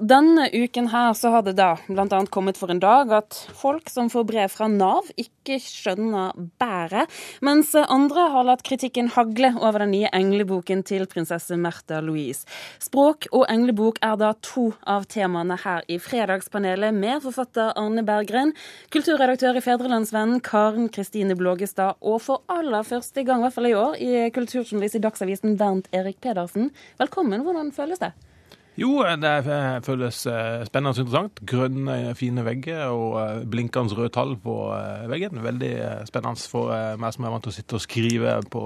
Denne uken her så har det da bl.a. kommet for en dag at folk som får brev fra Nav, ikke skjønner bæret, mens andre har latt kritikken hagle over den nye engleboken til prinsesse Märtha Louise. Språk og englebok er da to av temaene her i Fredagspanelet med forfatter Arne Berggren, kulturredaktør i Fedrelandsvennen Karen Kristine Blågestad og for aller første gang, i hvert fall i år, i kulturjournalist i Dagsavisen Bernt Erik Pedersen. Velkommen. Hvordan føles det? Jo, det eh, føles eh, spennende og interessant. Grønne, fine vegger og eh, blinkende røde tall på veggen. Veldig spennende for meg som er vant til å sitte og skrive på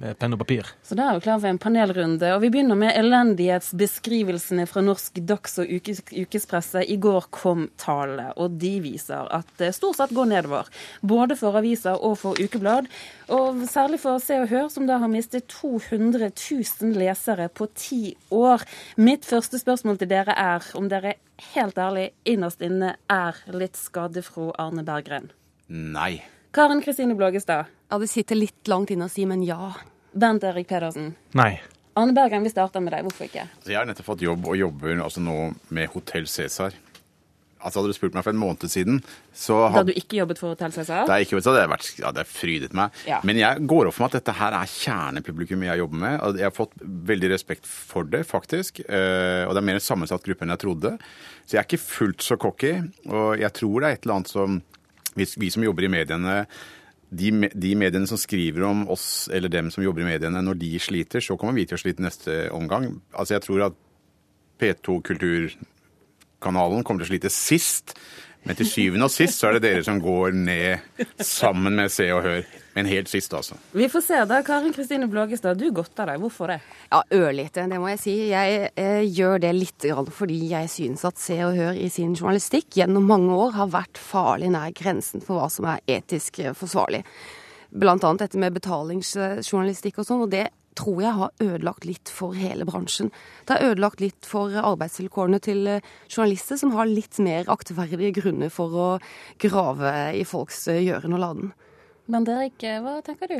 med penn og papir. Så da er vi klar for en panelrunde. Og vi begynner med elendighetsbeskrivelsene fra norsk dags- og ukes ukespresse. I går kom tallene, og de viser at det stort sett går nedover. Både for aviser og for ukeblad. Og særlig for Se og Hør, som da har mistet 200 000 lesere på ti år. Mitt første spørsmål til dere er om dere helt ærlig innerst inne er litt skadefro Arne Berggren? Nei. Karen Kristine Blågestad. Ja, Det sitter litt langt inne å si, men ja. Bernt Erik Pedersen. Nei. Arne Bergen, vi starter med deg. Hvorfor ikke? Altså, jeg har nettopp fått jobb og jobber altså nå med Hotell Cæsar. Altså, hadde du spurt meg for en måned siden så had... Da du ikke jobbet for Hotell Cæsar? Da jeg ikke jobbet, så hadde vært, ja, det frydet meg. Ja. Men jeg går opp for meg at dette her er kjernepublikum jeg jobber med. Jeg har fått veldig respekt for det, faktisk. Eh, og det er mer en sammensatt gruppe enn jeg trodde. Så jeg er ikke fullt så cocky. Og jeg tror det er et eller annet som hvis vi som jobber i mediene de, de, mediene som skriver om oss eller dem som jobber i mediene, når de sliter, så kommer vi til å slite neste omgang. Altså Jeg tror at P2 Kulturkanalen kommer til å slite sist. Men til syvende og sist så er det dere som går ned sammen med Se og Hør. Men helt sist, altså. Vi får se da. Karin Kristine Blågestad, du godter deg. Hvorfor det? Ja, ørlite, det må jeg si. Jeg eh, gjør det litt fordi jeg synes at Se og Hør i sin journalistikk gjennom mange år har vært farlig nær grensen for hva som er etisk eh, forsvarlig. Blant annet dette med betalingsjournalistikk og sånn. og det tror jeg har ødelagt litt for hele bransjen. Det har ødelagt litt for arbeidsvilkårene til eh, journalister som har litt mer aktverdige grunner for å grave i folks eh, gjøren og laden. Men Derek, eh, hva tenker du?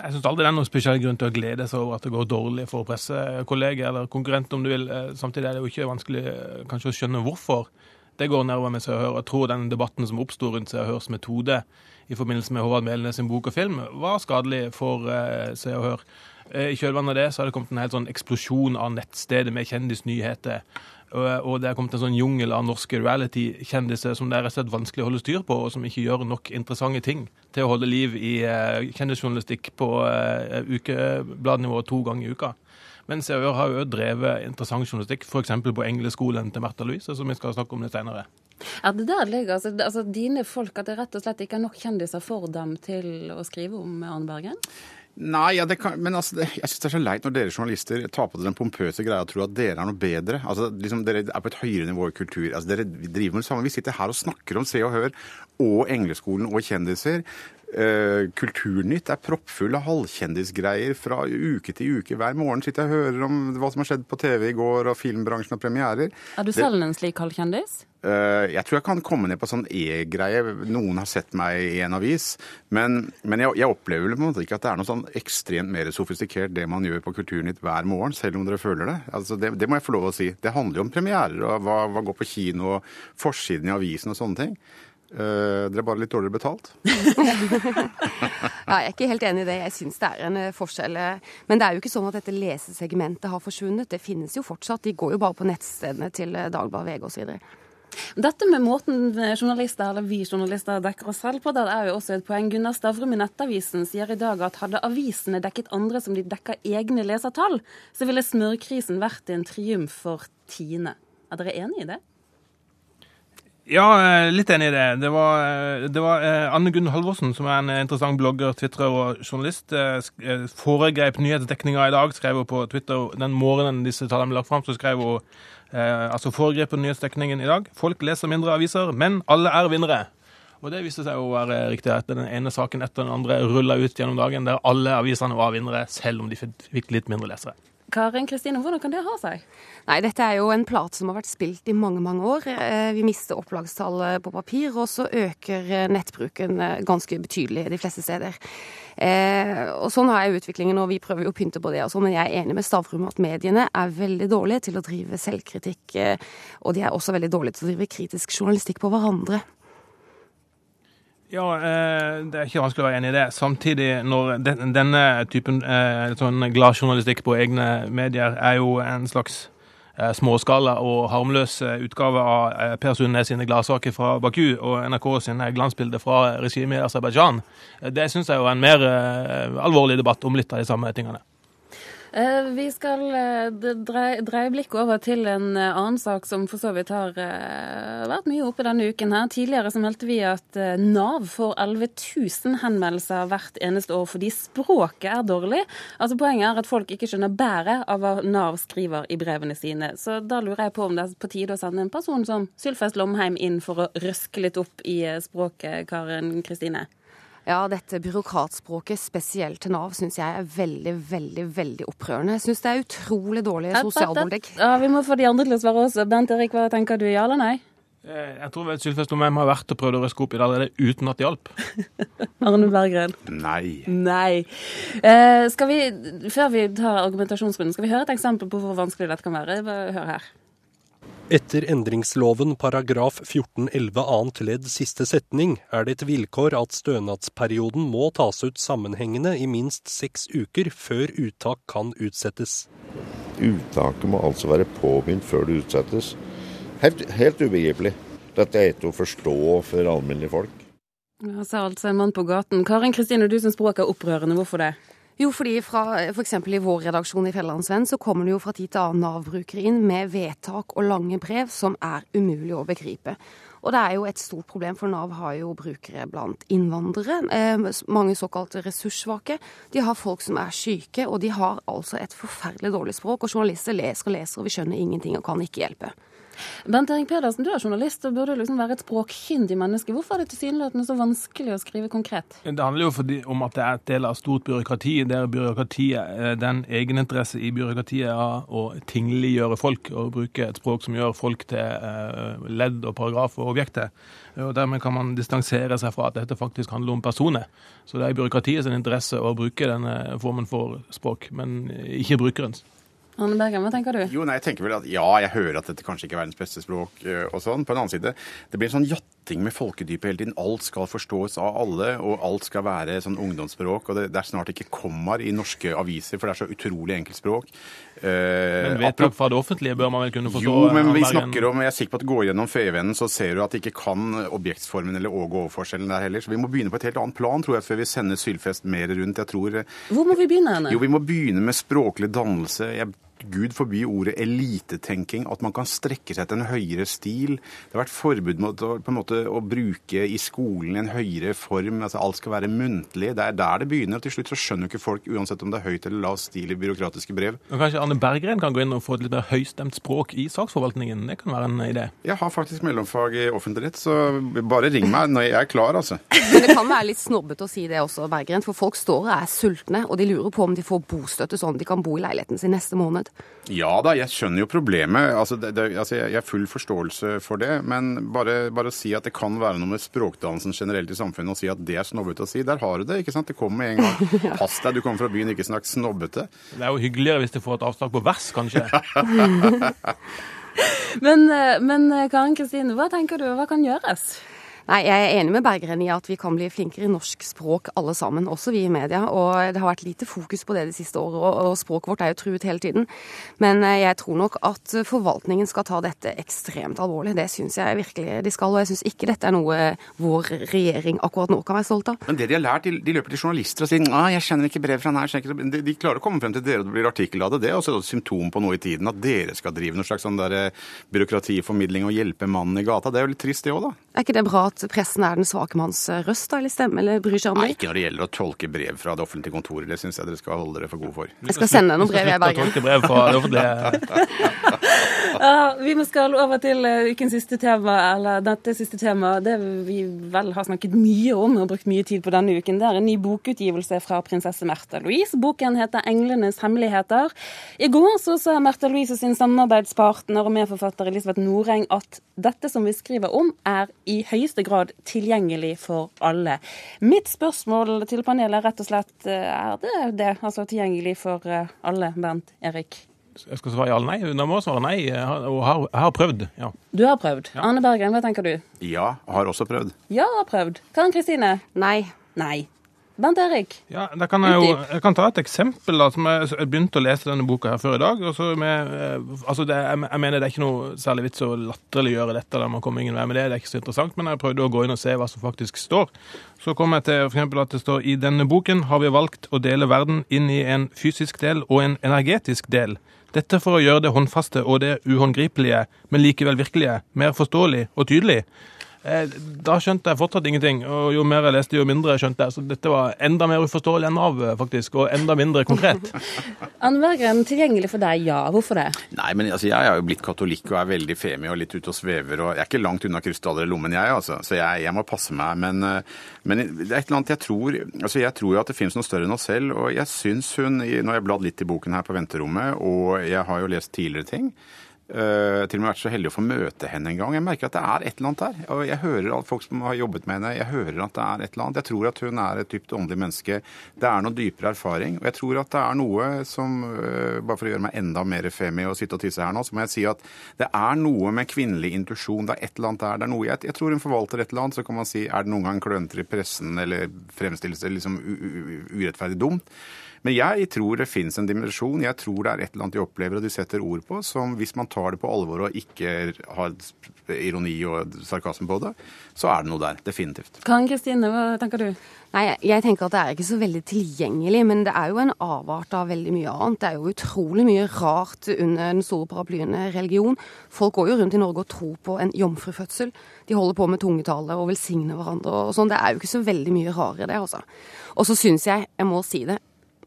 Jeg syns aldri det er noen spesiell grunn til å glede seg over at det går dårlig for pressekolleger eller konkurrenter, om du vil. Samtidig er det jo ikke vanskelig kanskje å skjønne hvorfor det går nedover med Se og Hør. Jeg tror den debatten som oppsto rundt Se og Hørs metode i forbindelse med Håvard Melnes sin bok og film, var skadelig for Se og Hør. Eh, I kjølvannet av det så har det kommet en helt sånn eksplosjon av nettstedet med kjendisnyheter. Og det har kommet en sånn jungel av norske reality-kjendiser som det er rett og slett vanskelig å holde styr på, og som ikke gjør nok interessante ting til å holde liv i uh, kjendisjournalistikk på uh, ukebladnivå to ganger i uka. Men Se og har jo drevet interessant journalistikk, f.eks. på Engleskolen til Märtha Louise, som vi skal snakke om litt senere. Ja, det der ligger altså, altså dine folk, at det rett og slett ikke er nok kjendiser for dem til å skrive om Arne Bergen? Nei, ja, kan, men altså, det, jeg syns det er så leit når dere journalister tar på dere den pompøse greia og tror at dere er noe bedre. Altså, liksom, Dere er på et høyere nivå i kultur. Altså, dere driver med det samme. Vi sitter her og snakker om Se og Hør og Engleskolen og kjendiser. Uh, Kulturnytt er proppfull av halvkjendisgreier fra uke til uke. Hver morgen sitter jeg og hører om hva som har skjedd på TV i går, og filmbransjen og premierer. Er du selv en slik halvkjendis? Uh, jeg tror jeg kan komme ned på sånn E-greie. Noen har sett meg i en avis. Men, men jeg, jeg, opplever på en måte ikke at det er noe sånn ekstremt mer sofistikert det man gjør på Kulturnytt hver morgen, selv om dere føler det. Altså, det, det må jeg få lov å si. Det handler jo om premierer og hva, hva går på kino, og forsiden i avisen og sånne ting. Uh, dere er bare litt dårligere betalt? ja, jeg er ikke helt enig i det. Jeg syns det er en uh, forskjell. Men det er jo ikke sånn at dette lesesegmentet har forsvunnet. Det finnes jo fortsatt. De går jo bare på nettstedene til Dagbladet, VG osv. Dette med måten journalister, eller vi journalister dekker oss selv på, det er jo også et poeng. Gunnar Stavrum i Nettavisen sier i dag at hadde avisene dekket andre som de dekker egne lesertall, så ville smørkrisen vært en triumf for Tine. Er dere enig i det? Ja, eh, litt enig i det. Det var, eh, det var eh, Anne Gunn Halvorsen, som er en interessant blogger, twitrer og journalist. Foregrep nyhetsdekninga i dag, skrev hun på Twitter den morgenen disse tallene ble lagt fram. Så skrev hun altså foregrep nyhetsdekningen i dag. Folk leser mindre aviser, men alle er vinnere. Og det viste seg å være riktig. Etter den ene saken etter den andre rulla ut gjennom dagen, der alle avisene var vinnere, selv om de fikk litt mindre lesere. Karin Kristine, hvordan kan det ha seg? Nei, dette er jo en plate som har vært spilt i mange, mange år. Eh, vi mister opplagstallet på papir, og så øker eh, nettbruken eh, ganske betydelig de fleste steder. Og sånn er utviklingen, og vi prøver jo å pynte på det. Også, men jeg er enig med Stavrum at mediene er veldig dårlige til å drive selvkritikk. Og de er også veldig dårlige til å drive kritisk journalistikk på hverandre. Ja, det er ikke vanskelig å være enig i det. Samtidig, når denne typen sånn gladjournalistikk på egne medier er jo en slags Eh, småskala og harmløs utgave av eh, Per Sundnes sine gladsaker fra Baku og NRK sine glansbilder fra regimet i Aserbajdsjan. Eh, det syns jeg er en mer alvorlig debatt om litt av de samme tingene. Eh, vi skal eh, dreie blikket over til en eh, annen sak som for så vidt har vært mye oppe denne uken. her. Tidligere så meldte vi at Nav får 11 000 henvendelser hvert eneste år fordi språket er dårlig. Altså Poenget er at folk ikke skjønner bæret av hva Nav skriver i brevene sine. Så da lurer jeg på om det er på tide å sende en person som Sylfest Lomheim inn for å røske litt opp i språket, Karin Kristine? Ja, dette byråkratspråket, spesielt til Nav, syns jeg er veldig, veldig veldig opprørende. Jeg syns det er utrolig dårlig sosialpolitikk. Ja, Vi må få de andre til å svare også. Bent Erik, hva tenker du, ja eller nei? Eh, jeg tror Sylfest Lomheim har vært og prøvd å røske opp i det allerede uten at det hjalp. Arne Berggren? Nei. Nei. Eh, skal vi, Før vi tar argumentasjonsrunden, skal vi høre et eksempel på hvor vanskelig dette kan være? Hør her. Etter endringsloven paragraf 14-11 annet ledd siste setning er det et vilkår at stønadsperioden må tas ut sammenhengende i minst seks uker før uttak kan utsettes. Uttaket må altså være påbegynt før det utsettes. Helt, helt ubegripelig. Dette er ikke å forstå for alminnelige folk. Ja, sa altså en mann på gaten. Karin Kristine, du syns språket er opprørende. Hvorfor det? Jo, fordi fra f.eks. i vår redaksjon i Fjellandsvenn så kommer det jo fra tid til annen Nav-brukere inn med vedtak og lange brev som er umulig å begripe. Og det er jo et stort problem, for Nav har jo brukere blant innvandrere. Eh, mange såkalte ressurssvake. De har folk som er syke, og de har altså et forferdelig dårlig språk. Og journalister leser og leser, og vi skjønner ingenting og kan ikke hjelpe. Bent Erik Pedersen, du er journalist og burde liksom være et språkkyndig menneske. Hvorfor er det tilsynelatende så vanskelig å skrive konkret? Det handler jo fordi, om at det er et del av stort byråkrati, der byråkratiet, eh, den egeninteresse i byråkratiet er å tingliggjøre folk og bruke et språk som gjør folk til eh, ledd og paragraf og objekter. Og Dermed kan man distansere seg fra at dette faktisk handler om personer. Så det er i byråkratiets interesse å bruke denne formen for språk, men ikke brukerens. Anne Bergen, hva tenker du? Jo, nei, jeg tenker vel at Ja, jeg hører at dette kanskje ikke er verdens beste språk eh, og sånn. På en annen side, det blir en sånn jatting med folkedypet hele tiden. Alt skal forstås av alle, og alt skal være sånn ungdomsspråk. Og det, det er snart ikke kommer i norske aviser, for det er så utrolig enkelt språk. Uh, men vedtak fra det offentlige bør man vel kunne forstå? Jo, men vi snakker om, jeg er sikker på at går gjennom Fevennen, så ser du at de ikke kan objektsformen eller åge-over-forskjellen der heller. Så vi må begynne på et helt annet plan, tror jeg, før vi sender Sylfest mer rundt. Jeg tror Hvor må vi begynne henne? Jo, vi må begynne med språklig dannelse. Jeg Gud forby ordet elitetenking, at man kan strekke seg til en høyere stil. Det har vært forbud mot å, en måte, å bruke i skolen en høyere form. altså Alt skal være muntlig. Det er der det begynner. og Til slutt så skjønner ikke folk, uansett om det er høyt eller lav stil i byråkratiske brev. Men kanskje Arne Berggren kan gå inn og få et litt mer høystemt språk i saksforvaltningen? Det kan være en idé? Jeg har faktisk mellomfag i offentlig rett, så bare ring meg når jeg er klar, altså. Men det kan være litt snobbete å si det også, Berggren. For folk står og er sultne, og de lurer på om de får bostøtte sånn de kan bo i leiligheten sin neste måned. Ja da, jeg skjønner jo problemet. Altså, det, det, altså, jeg har full forståelse for det. Men bare, bare, å si at det kan være noe med språkdannelsen generelt i samfunnet, og si at det er snobbete å si, der har du det. ikke sant? Det kommer med en gang. Pass deg, du kommer fra byen, ikke snakk snobbete. Det er jo hyggeligere hvis du får et avslag på vers, kanskje. men, eh, men eh, Karen Kristine, hva tenker du, hva kan gjøres? Nei, Jeg er enig med Berggren i at vi kan bli flinkere i norsk språk alle sammen, også vi i media. Og det har vært lite fokus på det de siste året, og språket vårt er jo truet hele tiden. Men eh, jeg tror nok at forvaltningen skal ta dette ekstremt alvorlig. Det syns jeg virkelig de skal, og jeg syns ikke dette er noe vår regjering akkurat nå kan være stolt av. Men det de har lært, de, løper til journalister og sier ah, jeg kjenner ikke brev fra den her, de, de, klarer å komme frem til dere, og det blir artikkel av det. Det er også et symptom på noe i tiden, at dere skal drive noe slags sånn der eh, byråkratiformidling og hjelpe mannen i gata. Det er jo litt trist det òg, da. Er ikke det bra at pressen er den svake manns røst, eller stemme, eller bryr seg om det? Nei, ikke når det gjelder å tolke brev fra det offentlige kontoret. Det syns jeg dere skal holde dere for gode for. Jeg skal sende noen brev, jeg, Bergen. brev fra det offentlige. ja, vi skal over til eh, ukens siste tema, eller dette siste temaet. Det vi vel har snakket mye om og brukt mye tid på denne uken, det er en ny bokutgivelse fra prinsesse Märtha Louise. Boken heter 'Englenes hemmeligheter'. I går så sa Märtha Louise og sin samarbeidspartner og medforfatter Elisabeth Noreng at dette som vi skriver om, er i høyeste grad tilgjengelig for alle. Mitt spørsmål til panelet er rett og slett er det det, altså tilgjengelig for eh, alle, Bernt Erik? Jeg skal svare ja eller nei. Da må jeg svare nei. Og har, har prøvd. ja. Du har prøvd. Ja. Arne Bergen, hva tenker du? Ja, har også prøvd. Ja, har prøvd. Karen Kristine? Nei. Nei. Bent Erik? Ja, kan jeg, jo, jeg kan ta et eksempel. da, som Jeg, jeg begynte å lese denne boka her før i dag. og med, eh, altså det, jeg, jeg, mener det er ikke noe særlig vits å latterliggjøre dette. der man kommer ingen vei med det, det er ikke så interessant, Men jeg prøvde å gå inn og se hva som faktisk står. Så kom jeg til for at det står i denne boken har vi valgt å dele verden inn i en fysisk del og en energetisk del. Dette for å gjøre det håndfaste og det uhåndgripelige, men likevel virkelige, mer forståelig og tydelig. Eh, da skjønte jeg fortsatt ingenting, og jo mer jeg leste, jo mindre jeg skjønte jeg. Så dette var enda mer uforståelig enn av, faktisk, og enda mindre konkret. Anne Bergen, tilgjengelig for deg, ja. Hvorfor det? Nei, men altså, Jeg er jo blitt katolikk og er veldig femi og litt ute og svever. og Jeg er ikke langt unna krystaller i lommen, jeg, altså. Så jeg, jeg, må passe meg. Men, eh, men, det er et eller annet jeg tror altså Jeg tror jo at det finnes noe større enn oss selv. Og jeg syns hun Nå har jeg bladd litt i boken her på venterommet, og jeg har jo lest tidligere ting. Uh, til og med vært så heldig å få møte henne en gang. Jeg merker at det er et eller annet der. Jeg hører at folk som har jobbet med henne, jeg hører at det er et eller annet. Jeg tror at hun er et dypt åndelig menneske. Det er noe dypere erfaring. Og jeg tror at det er noe som uh, Bare for å gjøre meg enda mer femi og sitte og tisse her nå, så må jeg si at det er noe med kvinnelig intuisjon. Det er et eller annet der. Det er noe jeg, jeg, tror hun forvalter et eller annet. Så kan man si er det noen gang klønete i pressen eller fremstilles det liksom urettferdig dumt. Men jeg tror det finnes en dimensjon. Jeg tror det er et eller annet de opplever og de setter ord på, som hvis man tar det på alvor og ikke har ironi og sarkasme på det, så er det noe der. Definitivt. Karen Kristine, hva tenker du? Nei, Jeg tenker at det er ikke så veldig tilgjengelig, men det er jo en avart av veldig mye annet. Det er jo utrolig mye rart under den store paraplyen religion. Folk går jo rundt i Norge og tror på en jomfrufødsel. De holder på med tungetale og velsigner hverandre og sånn. Det er jo ikke så veldig mye rarere, det, altså. Og så syns jeg, jeg må si det,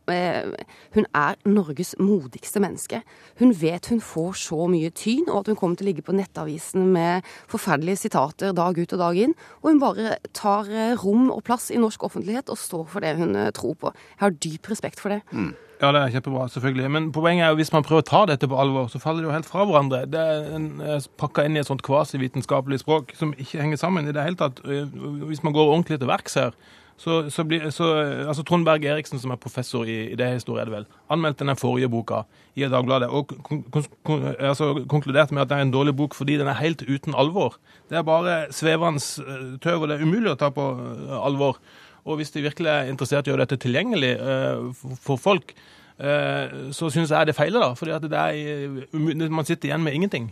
hun er Norges modigste menneske. Hun vet hun får så mye tyn, og at hun kommer til å ligge på nettavisen med forferdelige sitater dag ut og dag inn. Og hun bare tar eh, rom og plass i norsk offentlighet og står for det hun eh, tror på. Jeg har dyp respekt for det. Mm. Ja, det er kjempebra, selvfølgelig. Men poenget er jo hvis man prøver å ta dette på alvor, så faller det jo helt fra hverandre. Det er pakka inn i et sånt kvasivitenskapelig språk som ikke henger sammen i det hele tatt. Hvis man går ordentlig til verks her, så, så, bli, så altså Trond Berg Eriksen, som er professor i idéhistorie, er det vel, anmeldte den forrige boka i Dagbladet og kon, kon, altså, konkluderte med at det er en dårlig bok fordi den er helt uten alvor. Det er bare svevende eh, tøv, og det er umulig å ta på eh, alvor. Og hvis de virkelig er interessert i å gjøre dette tilgjengelig uh, for, for, folk, uh, så syns jeg det feiler, da. det er, man sitter igjen med ingenting.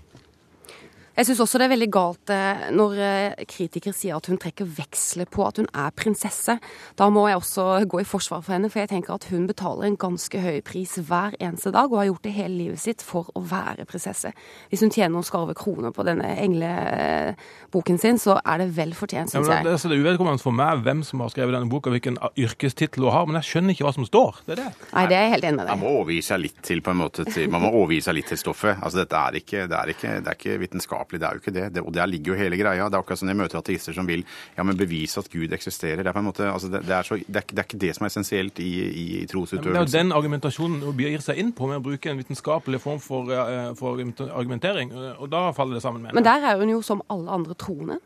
Jeg syns også det er veldig galt eh, når eh, kritikere sier at hun trekker veksler på at hun er prinsesse. Da må jeg også gå i forsvar for henne, for jeg tenker at hun betaler en ganske høy pris hver eneste dag, og har gjort det hele livet sitt for å være prinsesse. Hvis hun tjener noen skarve kroner på denne engleboken sin, så er det vel fortjent, syns ja, jeg. Det, altså, det er uvedkommende for meg hvem som har skrevet denne boka, hvilken yrkestittel hun har, men jeg skjønner ikke hva som står. Det er det. Nei, det er jeg helt enig med deg. Man må overgi seg litt til, på en måte, til, man må overgi seg litt til stoffet. Altså, dette er ikke, det er ikke, det er ikke vitenskapelig vitenskapelig. Det er jo ikke det. det og der ligger jo hele greia. Det er akkurat som jeg møter ateister som vil ja, men bevise at Gud eksisterer. Det er på en måte, altså det, det, er så, det, er, det, er ikke det som er essensielt i, i trosutøvelse. det er jo den argumentasjonen hun gir seg inn på med å bruke en vitenskapelig form for, for argumentering. Og da faller det sammen med Men der er hun jo som alle andre troende.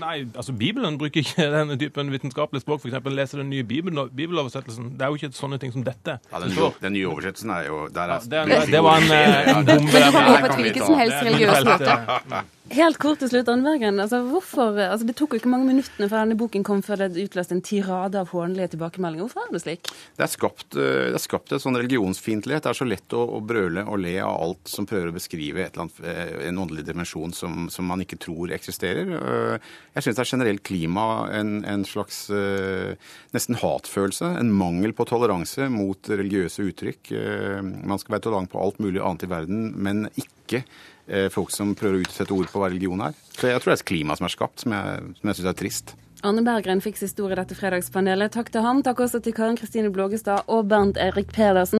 Nei, altså Bibelen bruker ikke denne typen vitenskapelig språk. F.eks. leser den nye bibeloversettelsen. Det er jo ikke sånne ting som dette. Ja, Den, nye, den nye oversettelsen er jo der er, ja, det, det, var en, en bombe. Det kan gå på et hvilket som helst religiøst møte. Helt kort til slutt, Anne. Altså, hvorfor, altså, det tok jo ikke mange minuttene før denne boken kom før det utløste en tirade av hånlige tilbakemeldinger. Hvorfor er det slik? Det er skapt, eh, det er skapt en sånn religionsfiendtlighet. Det er så lett å, å, brøle og le av alt som prøver å beskrive annet, eh, en åndelig dimensjon som, som, man ikke tror eksisterer. Eh, jeg syns det er generelt klima en, en slags nesten hatfølelse. En mangel på toleranse mot religiøse uttrykk. Man skal være tolerant på alt mulig annet i verden, men ikke ikke eh, folk som prøver å utsette ord på hva religion er. Så jeg tror det er klimaet klima som er skapt, som jeg, som jeg syns er trist. Anne Berggren fikk siste ord i dette fredagspanelet. Takk til han. Takk også til Karen Kristine Blågestad og Bernt Erik Pedersen.